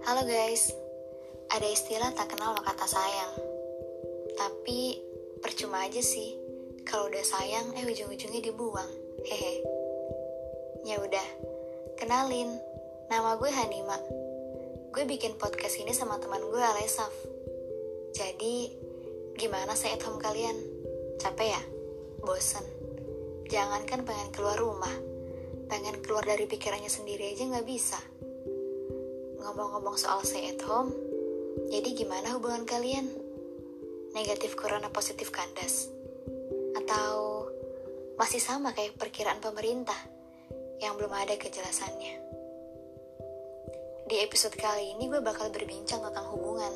Halo guys, ada istilah tak kenal maka kata sayang. Tapi percuma aja sih, kalau udah sayang eh ujung-ujungnya dibuang. Hehe. Ya udah, kenalin, nama gue Hanima. Gue bikin podcast ini sama teman gue Alesaf. Jadi, gimana saya at home kalian? Capek ya? Bosen? Jangankan pengen keluar rumah, pengen keluar dari pikirannya sendiri aja nggak bisa. Ngomong-ngomong soal stay at home, jadi gimana hubungan kalian? Negatif corona positif kandas? Atau masih sama kayak perkiraan pemerintah yang belum ada kejelasannya? Di episode kali ini gue bakal berbincang tentang hubungan